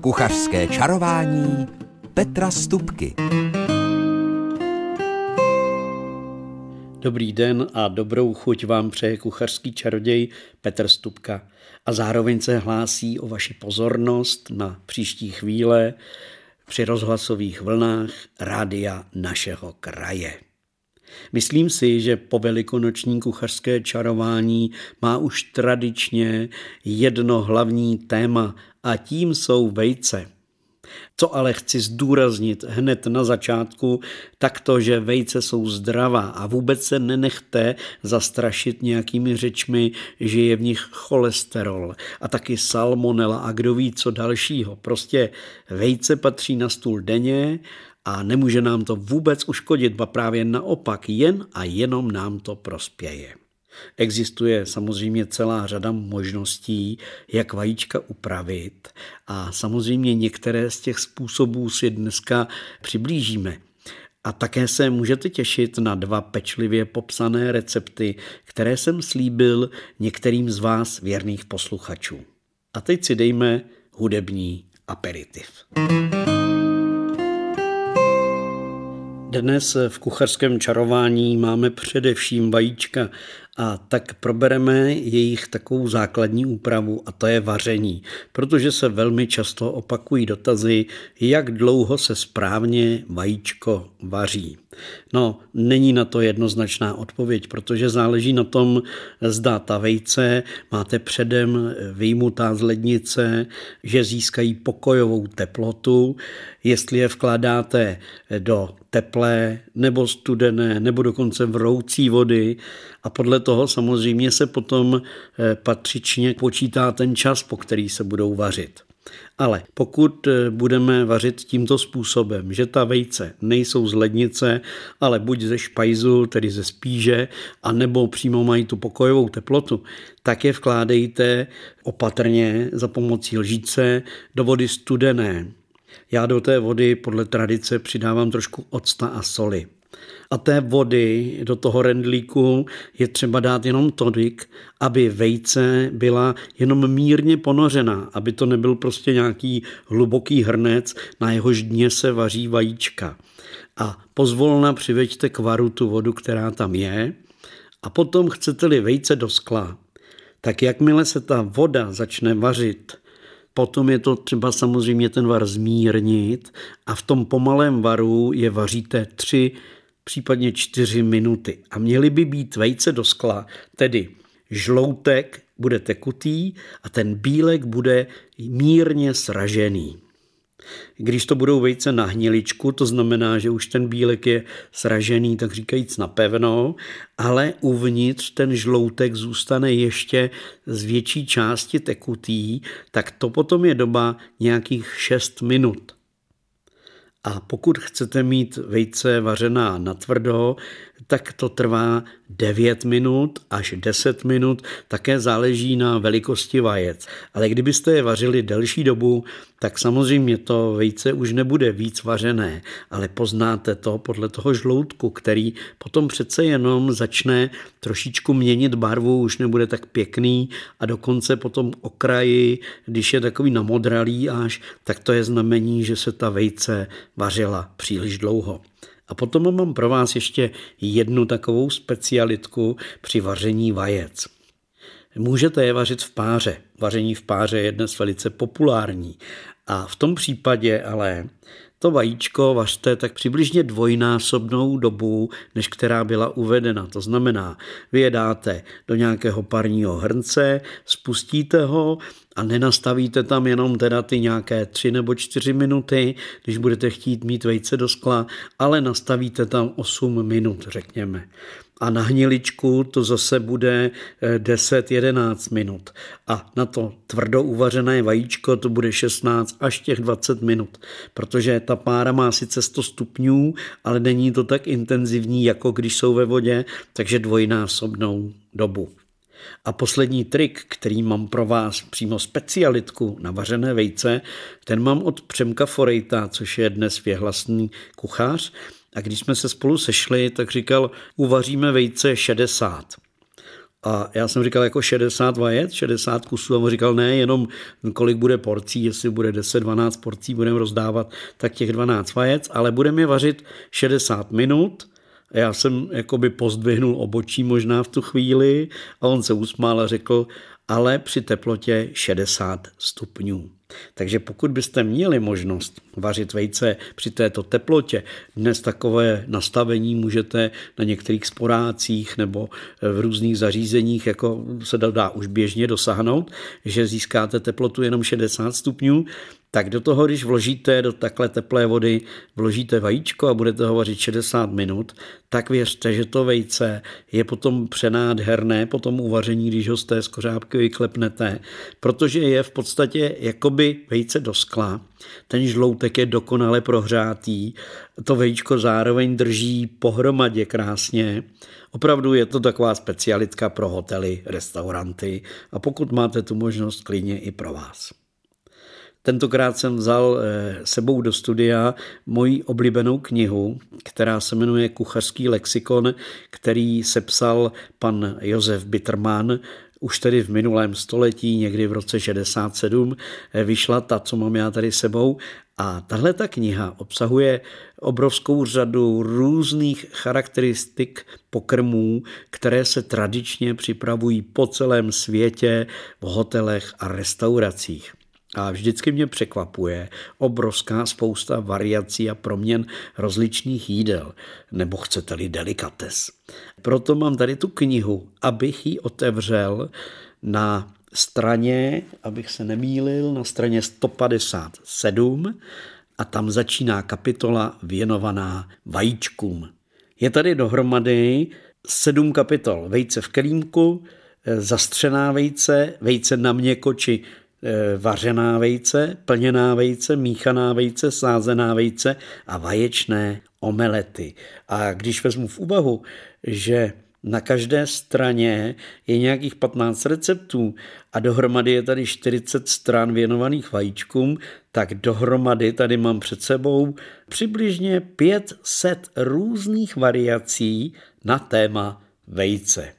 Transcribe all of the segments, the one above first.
Kuchařské čarování Petra Stupky. Dobrý den a dobrou chuť vám přeje kuchařský čaroděj Petr Stupka. A zároveň se hlásí o vaši pozornost na příští chvíle při rozhlasových vlnách rádia našeho kraje. Myslím si, že po velikonoční kuchařské čarování má už tradičně jedno hlavní téma a tím jsou vejce. Co ale chci zdůraznit hned na začátku, tak to, že vejce jsou zdravá a vůbec se nenechte zastrašit nějakými řečmi, že je v nich cholesterol a taky salmonela a kdo ví co dalšího. Prostě vejce patří na stůl denně a nemůže nám to vůbec uškodit, ba právě naopak, jen a jenom nám to prospěje. Existuje samozřejmě celá řada možností, jak vajíčka upravit a samozřejmě některé z těch způsobů si dneska přiblížíme. A také se můžete těšit na dva pečlivě popsané recepty, které jsem slíbil některým z vás věrných posluchačů. A teď si dejme hudební aperitiv. Dnes v kuchařském čarování máme především vajíčka a tak probereme jejich takovou základní úpravu a to je vaření, protože se velmi často opakují dotazy, jak dlouho se správně vajíčko vaří. No, není na to jednoznačná odpověď, protože záleží na tom, zda ta vejce máte předem vyjmutá z lednice, že získají pokojovou teplotu, jestli je vkládáte do teplé nebo studené nebo dokonce vroucí vody a podle toho samozřejmě se potom eh, patřičně počítá ten čas, po který se budou vařit. Ale pokud eh, budeme vařit tímto způsobem, že ta vejce nejsou z lednice, ale buď ze špajzu, tedy ze spíže, a nebo přímo mají tu pokojovou teplotu, tak je vkládejte opatrně za pomocí lžíce do vody studené. Já do té vody podle tradice přidávám trošku octa a soli. A té vody do toho rendlíku je třeba dát jenom tolik, aby vejce byla jenom mírně ponořená, aby to nebyl prostě nějaký hluboký hrnec, na jehož dně se vaří vajíčka. A pozvolna přiveďte k varu tu vodu, která tam je, a potom chcete-li vejce do skla, tak jakmile se ta voda začne vařit, Potom je to třeba samozřejmě ten var zmírnit a v tom pomalém varu je vaříte tři případně čtyři minuty. A měly by být vejce do skla, tedy žloutek bude tekutý a ten bílek bude mírně sražený. Když to budou vejce na hniličku, to znamená, že už ten bílek je sražený, tak říkajíc napevno, ale uvnitř ten žloutek zůstane ještě z větší části tekutý, tak to potom je doba nějakých 6 minut. A pokud chcete mít vejce vařená na tvrdo, tak to trvá 9 minut až 10 minut, také záleží na velikosti vajec. Ale kdybyste je vařili delší dobu, tak samozřejmě to vejce už nebude víc vařené, ale poznáte to podle toho žloutku, který potom přece jenom začne trošičku měnit barvu, už nebude tak pěkný a dokonce potom okraji, když je takový namodralý až, tak to je znamení, že se ta vejce vařila příliš dlouho. A potom mám pro vás ještě jednu takovou specialitku při vaření vajec. Můžete je vařit v páře. Vaření v páře je dnes velice populární. A v tom případě ale to vajíčko vařte tak přibližně dvojnásobnou dobu, než která byla uvedena. To znamená, vy je dáte do nějakého parního hrnce, spustíte ho a nenastavíte tam jenom teda ty nějaké tři nebo čtyři minuty, když budete chtít mít vejce do skla, ale nastavíte tam 8 minut, řekněme a na hniličku to zase bude 10-11 eh, minut. A na to tvrdo uvařené vajíčko to bude 16 až těch 20 minut, protože ta pára má sice 100 stupňů, ale není to tak intenzivní, jako když jsou ve vodě, takže dvojnásobnou dobu. A poslední trik, který mám pro vás přímo specialitku na vařené vejce, ten mám od Přemka Forejta, což je dnes věhlasný kuchař a když jsme se spolu sešli, tak říkal, uvaříme vejce 60. A já jsem říkal jako 60 vajec, 60 kusů a on říkal ne, jenom kolik bude porcí, jestli bude 10-12 porcí budeme rozdávat, tak těch 12 vajec, ale budeme je vařit 60 minut. Já jsem jakoby pozdvihnul obočí možná v tu chvíli a on se usmál a řekl, ale při teplotě 60 stupňů. Takže pokud byste měli možnost vařit vejce při této teplotě, dnes takové nastavení můžete na některých sporácích nebo v různých zařízeních, jako se dá už běžně dosáhnout, že získáte teplotu jenom 60 stupňů, tak do toho, když vložíte do takhle teplé vody, vložíte vajíčko a budete ho vařit 60 minut, tak věřte, že to vejce je potom přenádherné po tom uvaření, když ho z té skořápky vyklepnete, protože je v podstatě jakoby vejce do skla. Ten žloutek je dokonale prohřátý, to vejčko zároveň drží pohromadě krásně. Opravdu je to taková specialitka pro hotely, restauranty a pokud máte tu možnost, klidně i pro vás. Tentokrát jsem vzal eh, sebou do studia moji oblíbenou knihu, která se jmenuje Kuchařský lexikon, který sepsal pan Josef Bitterman, už tedy v minulém století, někdy v roce 67, eh, vyšla ta, co mám já tady sebou. A tahle ta kniha obsahuje obrovskou řadu různých charakteristik pokrmů, které se tradičně připravují po celém světě v hotelech a restauracích. A vždycky mě překvapuje obrovská spousta variací a proměn rozličných jídel, nebo chcete-li delikates. Proto mám tady tu knihu, abych ji otevřel na straně, abych se nemýlil, na straně 157 a tam začíná kapitola věnovaná vajíčkům. Je tady dohromady sedm kapitol. Vejce v kelímku, zastřená vejce, vejce na měkoči Eh, vařená vejce, plněná vejce, míchaná vejce, sázená vejce a vaječné omelety. A když vezmu v úvahu, že na každé straně je nějakých 15 receptů a dohromady je tady 40 stran věnovaných vajíčkům, tak dohromady tady mám před sebou přibližně 500 různých variací na téma vejce.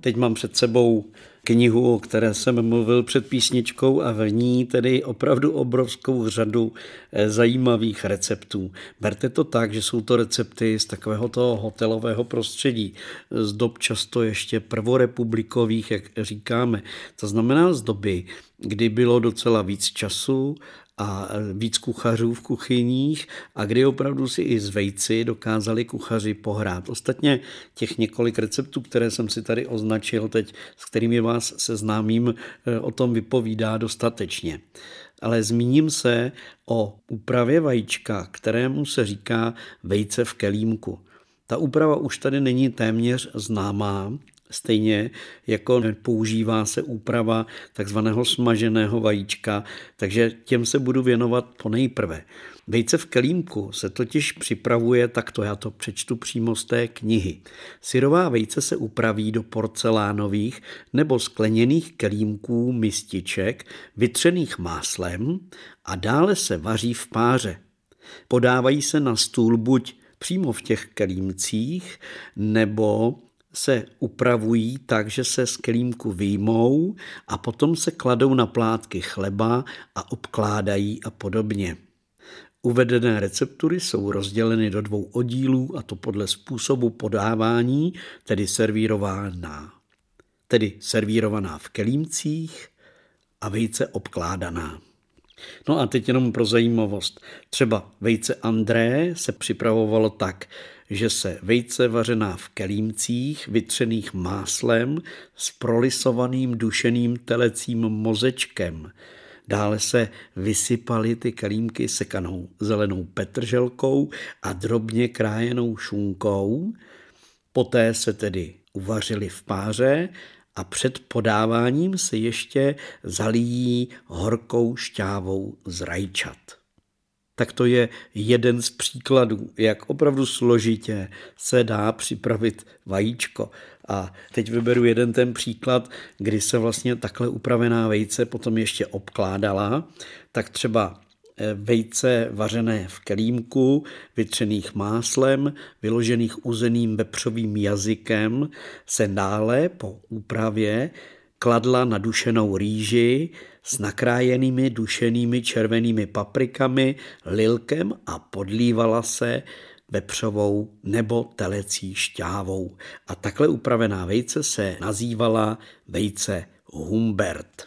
Teď mám před sebou knihu, o které jsem mluvil před písničkou a v ní tedy opravdu obrovskou řadu eh, zajímavých receptů. Berte to tak, že jsou to recepty z takového toho hotelového prostředí, z dob často ještě prvorepublikových, jak říkáme. To znamená z doby, kdy bylo docela víc času a víc kuchařů v kuchyních a kdy opravdu si i z vejci dokázali kuchaři pohrát. Ostatně těch několik receptů, které jsem si tady označil teď, s kterými vás seznámím, eh, o tom vypovídá dostatečně. Ale zmíním se o úpravě vajíčka, kterému se říká vejce v kelímku. Ta úprava už tady není téměř známá, Stejně jako používá se úprava takzvaného smaženého vajíčka, takže těm se budu věnovat po nejprve. Vejce v kelímku se totiž připravuje takto, já to přečtu přímo z té knihy. Syrová vejce se upraví do porcelánových nebo skleněných kelímků mističek, vytřených máslem a dále se vaří v páře. Podávají se na stůl buď přímo v těch kelímcích, nebo se upravují tak, že se z kelímku výjmou a potom se kladou na plátky chleba a obkládají a podobně. Uvedené receptury jsou rozděleny do dvou oddílů a to podle způsobu podávání, tedy servírovaná. Tedy servírovaná v kelímcích a vejce obkládaná. No a teď jenom pro zajímavost. Třeba vejce André se připravovalo tak, že se vejce vařená v kelímcích, vytřených máslem, s prolisovaným dušeným telecím mozečkem. Dále se vysypaly ty kelímky sekanou zelenou petrželkou a drobně krájenou šunkou. Poté se tedy uvařily v páře a před podáváním se ještě zalíjí horkou šťávou z rajčat. Tak to je jeden z příkladů, jak opravdu složitě se dá připravit vajíčko. A teď vyberu jeden ten příklad, kdy se vlastně takhle upravená vejce potom ještě obkládala, tak třeba eh, vejce vařené v kelímku, vytřených máslem, vyložených uzeným vepřovým jazykem, se dále po úpravě kladla na dušenou rýži s nakrájenými dušenými červenými paprikami, lilkem a podlívala se vepřovou nebo telecí šťávou. A takhle upravená vejce se nazývala vejce Humbert.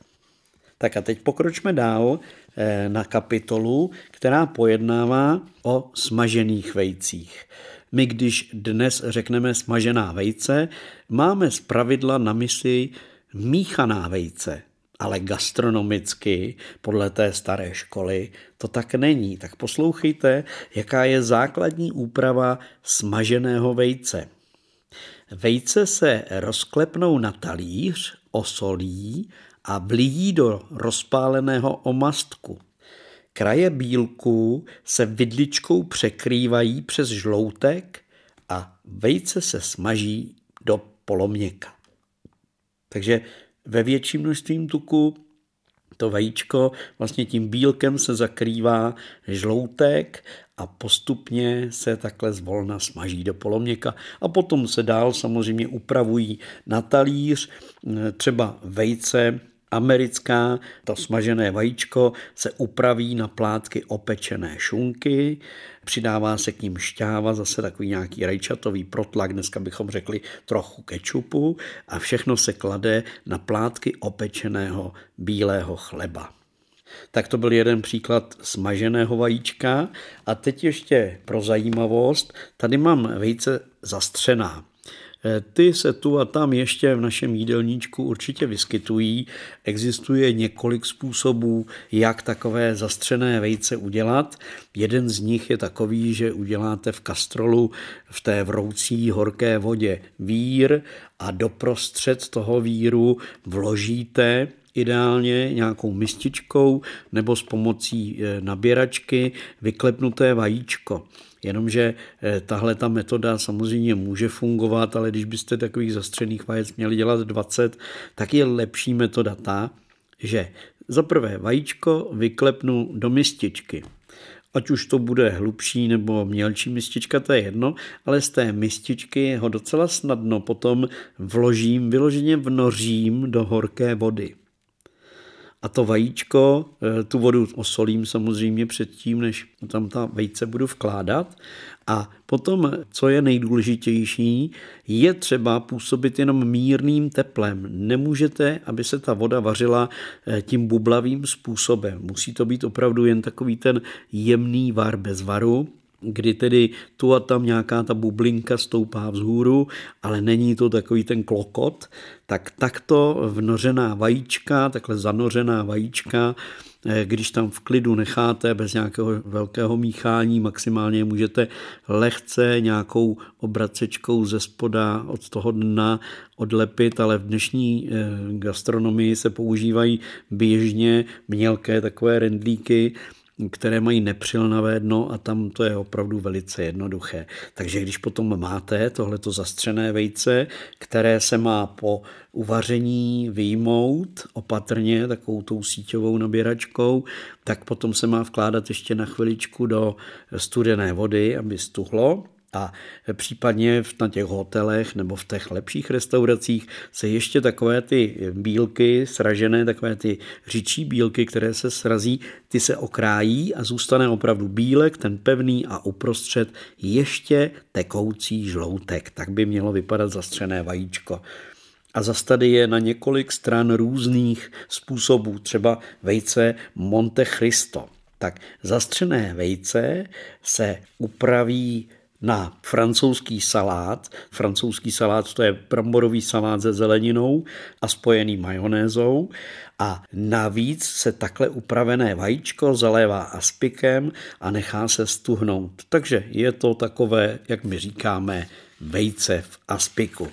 Tak a teď pokročme dál eh, na kapitolu, která pojednává o smažených vejcích. My, když dnes řekneme smažená vejce, máme z pravidla na mysli míchaná vejce, ale gastronomicky, podle té staré školy, to tak není. Tak poslouchejte, jaká je základní úprava smaženého vejce. Vejce se rozklepnou na talíř, osolí a vlijí do rozpáleného omastku. Kraje bílku se vidličkou překrývají přes žloutek a vejce se smaží do poloměka. Takže ve větším množstvím tuku to vajíčko vlastně tím bílkem se zakrývá žloutek a postupně se takhle zvolna smaží do poloměka. A potom se dál samozřejmě upravují na talíř, třeba vejce americká, to smažené vajíčko se upraví na plátky opečené šunky, přidává se k ním šťáva, zase takový nějaký rajčatový protlak, dneska bychom řekli trochu kečupu a všechno se klade na plátky opečeného bílého chleba. Tak to byl jeden příklad smaženého vajíčka. A teď ještě pro zajímavost, tady mám vejce zastřená. Eh, ty se tu a tam ještě v našem jídelníčku určitě vyskytují. Existuje několik způsobů, jak takové zastřené vejce udělat. Jeden z nich je takový, že uděláte v kastrolu v té vroucí horké vodě vír a doprostřed toho víru vložíte ideálně nějakou mističkou nebo s pomocí eh, naběračky vyklepnuté vajíčko. Jenomže eh, tahle ta metoda samozřejmě může fungovat, ale když byste takových zastřených vajec měli dělat 20, tak je lepší metoda ta, že za prvé vajíčko vyklepnu do mističky. Ať už to bude hlubší nebo mělčí mistička, to je jedno, ale z té mističky ho docela snadno potom vložím, vyloženě vnořím do horké vody a to vajíčko, eh, tu vodu osolím samozřejmě předtím, než tam ta vejce budu vkládat. A potom, co je nejdůležitější, je třeba působit jenom mírným teplem. Nemůžete, aby se ta voda vařila eh, tím bublavým způsobem. Musí to být opravdu jen takový ten jemný var bez varu, kdy tedy tu a tam nějaká ta bublinka stoupá vzhůru, ale není to takový ten klokot, tak takto vnořená vajíčka, takhle zanořená vajíčka, eh, když tam v klidu necháte bez nějakého velkého míchání, maximálně můžete lehce nějakou obracečkou ze spoda od toho dna odlepit, ale v dnešní eh, gastronomii se používají běžně mělké takové rendlíky, které mají nepřilnavé dno a tam to je opravdu velice jednoduché. Takže když potom máte tohleto zastřené vejce, které se má po uvaření vyjmout opatrně takovou tou síťovou naběračkou, tak potom se má vkládat ještě na chviličku do studené vody, aby stuhlo a případně na těch hotelech nebo v těch lepších restauracích se ještě takové ty bílky sražené, takové ty říčí bílky, které se srazí, ty se okrájí a zůstane opravdu bílek, ten pevný a uprostřed ještě tekoucí žloutek. Tak by mělo vypadat zastřené vajíčko. A zas tady je na několik stran různých způsobů, třeba vejce Monte Cristo. Tak zastřené vejce se upraví na francouzský salát. Francouzský salát to je bramborový salát se zeleninou a spojený majonézou. A navíc se takhle upravené vajíčko zalévá aspikem a nechá se stuhnout. Takže je to takové, jak my říkáme, vejce v aspiku.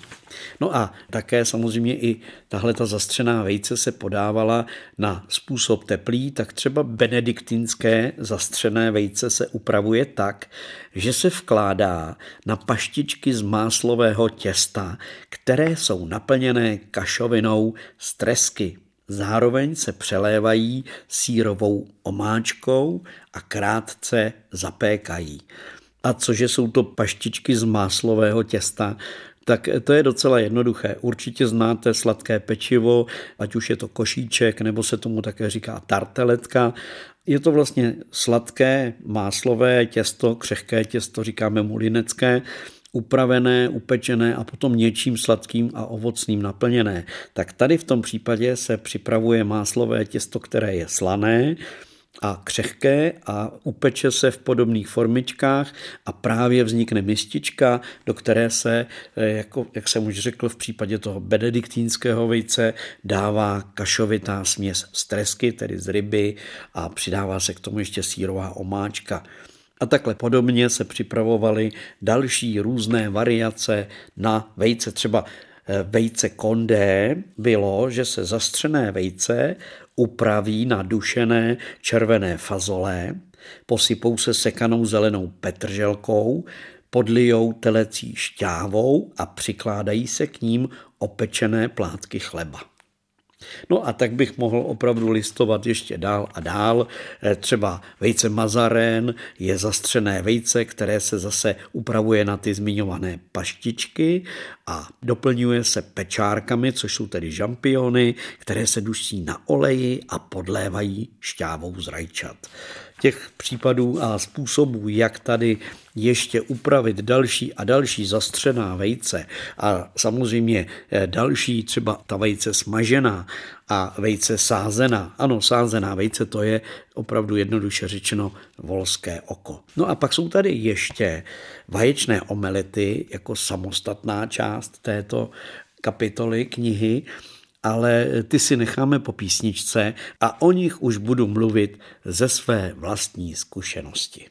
No a také samozřejmě i tahle ta zastřená vejce se podávala na způsob teplý, tak třeba benediktinské zastřené vejce se upravuje tak, že se vkládá na paštičky z máslového těsta, které jsou naplněné kašovinou z tresky. Zároveň se přelévají sírovou omáčkou a krátce zapékají. A cože jsou to paštičky z máslového těsta, tak to je docela jednoduché. Určitě znáte sladké pečivo, ať už je to košíček, nebo se tomu také říká tarteletka. Je to vlastně sladké máslové těsto, křehké těsto, říkáme mulinecké, upravené, upečené a potom něčím sladkým a ovocným naplněné. Tak tady v tom případě se připravuje máslové těsto, které je slané, a křehké a upeče se v podobných formičkách a právě vznikne mistička, do které se, eh, jako, jak jsem už řekl, v případě toho benediktínského vejce dává kašovitá směs z tresky, tedy z ryby a přidává se k tomu ještě sírová omáčka. A takhle podobně se připravovaly další různé variace na vejce. Třeba eh, vejce kondé bylo, že se zastřené vejce upraví na dušené červené fazole, posypou se sekanou zelenou petrželkou, podlijou telecí šťávou a přikládají se k ním opečené plátky chleba. No a tak bych mohl opravdu listovat ještě dál a dál. Eh, třeba vejce mazarén je zastřené vejce, které se zase upravuje na ty zmiňované paštičky a doplňuje se pečárkami, což jsou tedy žampiony, které se duší na oleji a podlévají šťávou z rajčat těch případů a způsobů, jak tady ještě upravit další a další zastřená vejce a samozřejmě eh, další třeba ta vejce smažená a vejce sázená. Ano, sázená vejce to je opravdu jednoduše řečeno volské oko. No a pak jsou tady ještě vaječné omelety jako samostatná část této kapitoly knihy ale ty si necháme po písničce a o nich už budu mluvit ze své vlastní zkušenosti.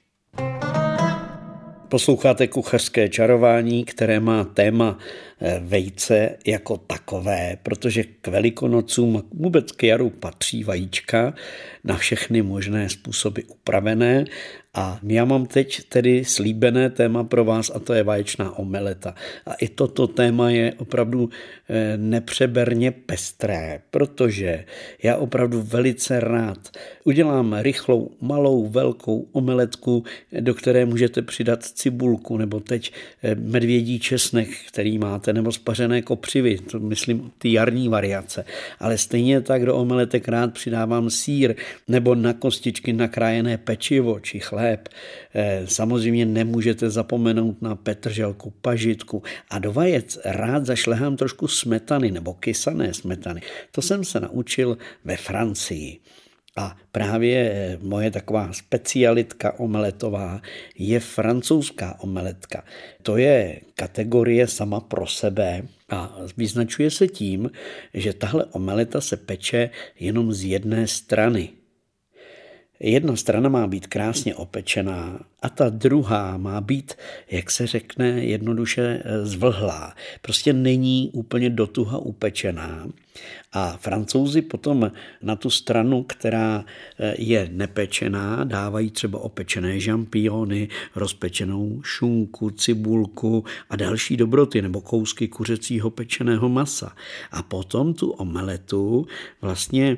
Posloucháte kuchařské čarování, které má téma eh, vejce jako takové, protože k velikonocům vůbec k jaru patří vajíčka na všechny možné způsoby upravené a já mám teď tedy slíbené téma pro vás a to je vaječná omeleta. A i toto téma je opravdu eh, nepřeberně pestré, protože já opravdu velice rád udělám rychlou, malou, velkou omeletku, do které můžete přidat cibulku nebo teď eh, medvědí česnek, který máte, nebo spařené kopřivy, to myslím ty jarní variace. Ale stejně tak do omeletek rád přidávám sír nebo na kostičky nakrájené pečivo či chleb chléb. Eh, samozřejmě nemůžete zapomenout na petrželku, pažitku a do vajec rád zašlehám trošku smetany nebo kysané smetany. To jsem se naučil ve Francii. A právě eh, moje taková specialitka omeletová je francouzská omeletka. To je kategorie sama pro sebe a vyznačuje se tím, že tahle omeleta se peče jenom z jedné strany. Jedna strana má být krásně opečená a ta druhá má být, jak se řekne, jednoduše eh, zvlhlá. Prostě není úplně dotuha upečená. A francouzi potom na tu stranu, která eh, je nepečená, dávají třeba opečené žampiony, rozpečenou šunku, cibulku a další dobroty nebo kousky kuřecího pečeného masa. A potom tu omeletu vlastně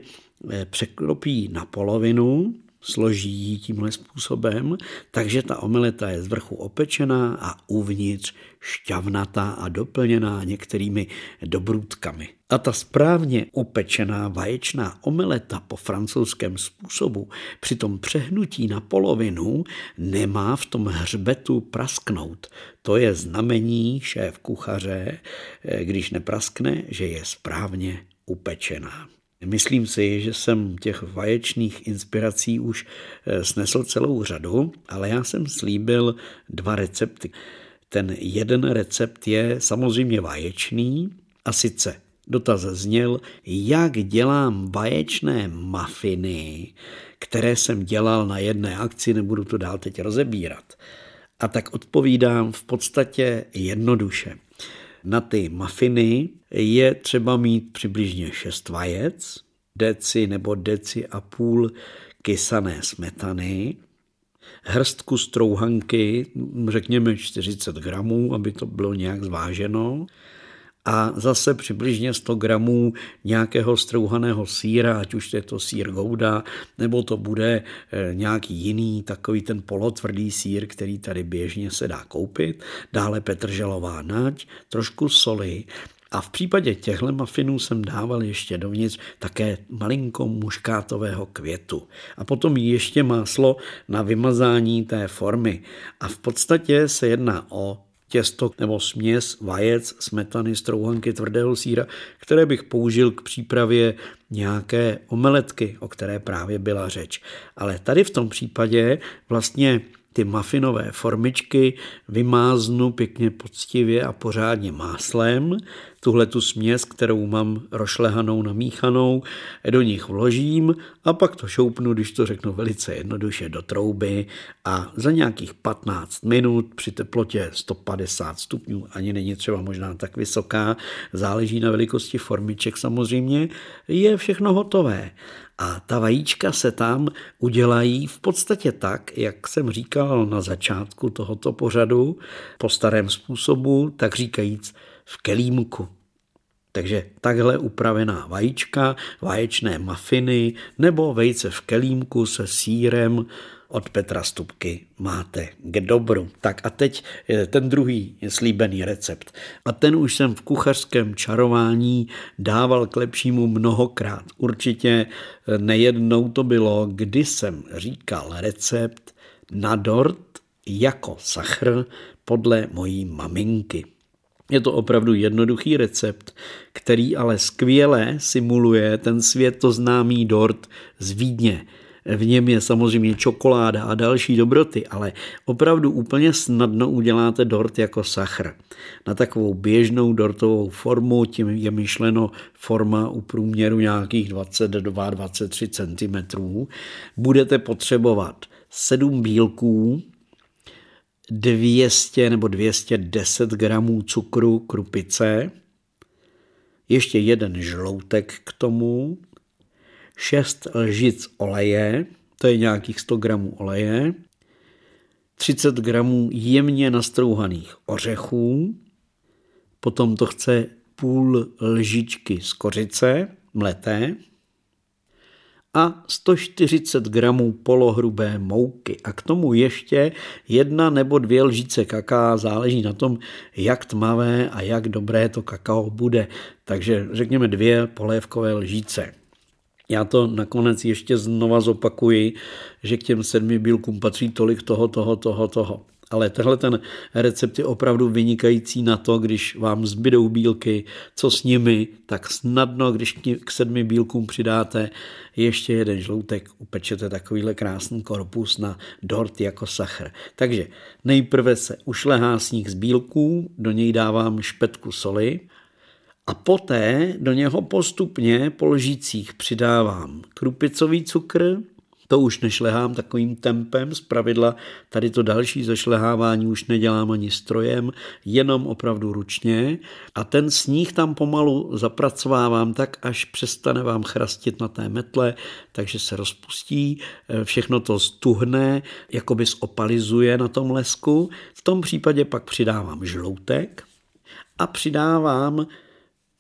eh, překlopí na polovinu, složí tímhle způsobem, takže ta omeleta je z vrchu opečená a uvnitř šťavnatá a doplněná některými dobrůdkami. A ta správně upečená vaječná omeleta po francouzském způsobu při tom přehnutí na polovinu nemá v tom hřbetu prasknout. To je znamení šéf kuchaře, když nepraskne, že je správně upečená. Myslím si, že jsem těch vaječných inspirací už eh, snesl celou řadu, ale já jsem slíbil dva recepty. Ten jeden recept je samozřejmě vaječný a sice dotaz zněl, jak dělám vaječné mafiny, které jsem dělal na jedné akci, nebudu to dál teď rozebírat. A tak odpovídám v podstatě jednoduše. Na ty mafiny je třeba mít přibližně 6 vajec, deci nebo deci a půl kysané smetany, hrstku strouhanky, řekněme 40 gramů, aby to bylo nějak zváženo, a zase přibližně 100 gramů nějakého strouhaného síra, ať už je to sír gouda, nebo to bude eh, nějaký jiný takový ten polotvrdý sír, který tady běžně se dá koupit. Dále petrželová nať, trošku soli a v případě těchto mafinů jsem dával ještě dovnitř také malinko muškátového květu. A potom ještě máslo na vymazání té formy. A v podstatě se jedná o těsto nebo směs vajec, smetany, strouhanky, tvrdého síra, které bych použil k přípravě nějaké omeletky, o které právě byla řeč. Ale tady v tom případě vlastně ty mafinové formičky vymáznu pěkně poctivě a pořádně máslem. Tuhle tu směs, kterou mám rošlehanou, namíchanou, do nich vložím a pak to šoupnu, když to řeknu velice jednoduše, do trouby a za nějakých 15 minut při teplotě 150 stupňů, ani není třeba možná tak vysoká, záleží na velikosti formiček samozřejmě, je všechno hotové. A ta vajíčka se tam udělají v podstatě tak, jak jsem říkal na začátku tohoto pořadu, po starém způsobu, tak říkajíc v kelímku. Takže takhle upravená vajíčka, vaječné mafiny nebo vejce v kelímku se sírem od Petra Stupky máte k dobru. Tak a teď ten druhý slíbený recept. A ten už jsem v kuchařském čarování dával k lepšímu mnohokrát. Určitě nejednou to bylo, kdy jsem říkal recept na dort jako sachr podle mojí maminky. Je to opravdu jednoduchý recept, který ale skvěle simuluje ten světoznámý dort z Vídně. V něm je samozřejmě čokoláda a další dobroty, ale opravdu úplně snadno uděláte dort jako sachr. Na takovou běžnou dortovou formu, tím je myšleno forma u průměru nějakých 22-23 cm, budete potřebovat 7 bílků, 200 nebo 210 gramů cukru krupice, ještě jeden žloutek k tomu, 6 lžic oleje, to je nějakých 100 gramů oleje, 30 gramů jemně nastrouhaných ořechů, potom to chce půl lžičky z kořice mleté, a 140 gramů polohrubé mouky a k tomu ještě jedna nebo dvě lžíce kaká, záleží na tom, jak tmavé a jak dobré to kakao bude. Takže řekněme dvě polévkové lžíce. Já to nakonec ještě znova zopakuji, že k těm sedmi bílkům patří tolik toho, toho, toho, toho. Ale tenhle ten recept je opravdu vynikající na to, když vám zbydou bílky, co s nimi, tak snadno, když k sedmi bílkům přidáte ještě jeden žloutek, upečete takovýhle krásný korpus na dort jako sachr. Takže nejprve se ušlehá sníh z bílků, do něj dávám špetku soli, a poté do něho postupně po lžících přidávám krupicový cukr, to už nešlehám takovým tempem, z pravidla tady to další zašlehávání už nedělám ani strojem, jenom opravdu ručně a ten sníh tam pomalu zapracovávám tak, až přestane vám chrastit na té metle, takže se rozpustí, všechno to stuhne, jakoby zopalizuje na tom lesku. V tom případě pak přidávám žloutek a přidávám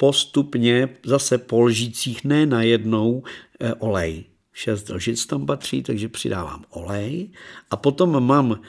postupně zase po lžících, ne najednou, eh, olej. Šest lžic tam patří, takže přidávám olej a potom mám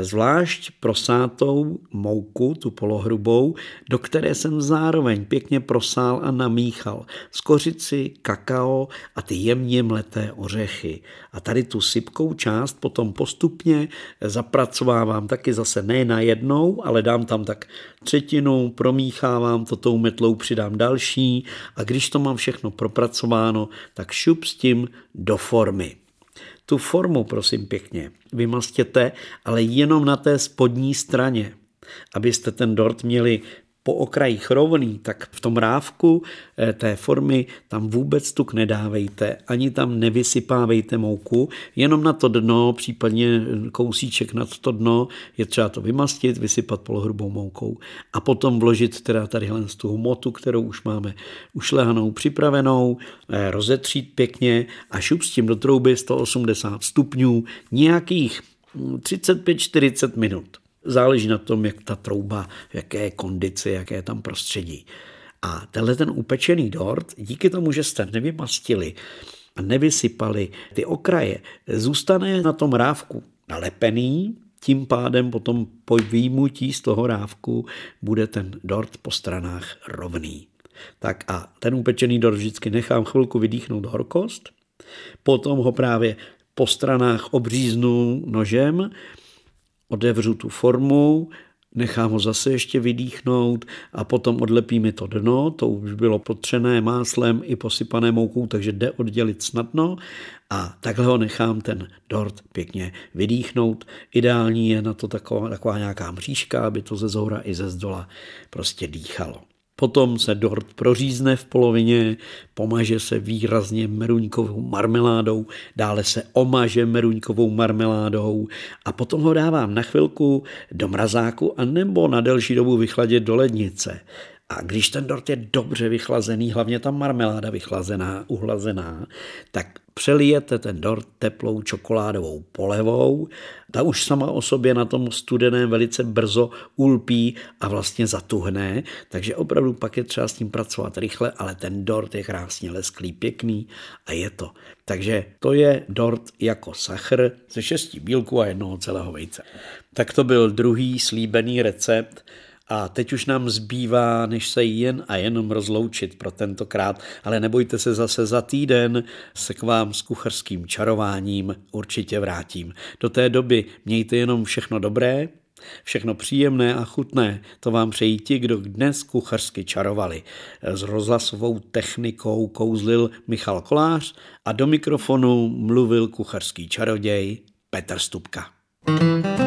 zvlášť prosátou mouku, tu polohrubou, do které jsem zároveň pěkně prosál a namíchal skořici, kakao a ty jemně mleté ořechy. A tady tu sypkou část potom postupně zapracovávám taky zase ne na jednou, ale dám tam tak třetinu, promíchávám to tou metlou, přidám další a když to mám všechno propracováno, tak šup s tím do formy. Tu formu, prosím pěkně, vymastěte, ale jenom na té spodní straně, abyste ten dort měli po okrajích rovný, tak v tom rávku eh, té formy tam vůbec tuk nedávejte, ani tam nevysypávejte mouku, jenom na to dno, případně kousíček nad to dno, je třeba to vymastit, vysypat polohrubou moukou a potom vložit teda tadyhle z tu hmotu, kterou už máme ušlehanou, připravenou, eh, rozetřít pěkně a šup s tím do trouby 180 stupňů nějakých 35-40 minut. Záleží na tom, jak ta trouba, v jaké kondici, jaké je tam prostředí. A tenhle ten upečený dort, díky tomu, že jste nevymastili a nevysypali ty okraje, zůstane na tom rávku nalepený, tím pádem potom po výjimutí z toho rávku bude ten dort po stranách rovný. Tak a ten upečený dort vždycky nechám chvilku vydýchnout horkost, potom ho právě po stranách obříznu nožem, odevřu tu formu, nechám ho zase ještě vydýchnout a potom odlepíme to dno, to už bylo potřené máslem i posypané moukou, takže jde oddělit snadno a takhle ho nechám ten dort pěkně vydýchnout. Ideální je na to taková, taková nějaká mřížka, aby to ze zhora i ze zdola prostě dýchalo. Potom se dort prořízne v polovině, pomaže se výrazně meruňkovou marmeládou, dále se omaže meruňkovou marmeládou a potom ho dávám na chvilku do mrazáku a nebo na delší dobu vychladit do lednice. A když ten dort je dobře vychlazený, hlavně ta marmeláda vychlazená, uhlazená, tak přelijete ten dort teplou čokoládovou polevou. Ta už sama o sobě na tom studeném velice brzo ulpí a vlastně zatuhne, takže opravdu pak je třeba s tím pracovat rychle, ale ten dort je krásně lesklý, pěkný a je to. Takže to je dort jako sachr ze šesti bílků a jednoho celého vejce. Tak to byl druhý slíbený recept a teď už nám zbývá, než se jen a jenom rozloučit pro tentokrát, ale nebojte se zase za týden, se k vám s kucharským čarováním určitě vrátím. Do té doby mějte jenom všechno dobré, Všechno příjemné a chutné, to vám přejí ti, kdo dnes kuchařsky čarovali. S rozhlasovou technikou kouzlil Michal Kolář a do mikrofonu mluvil kuchařský čaroděj Petr Stupka. thank you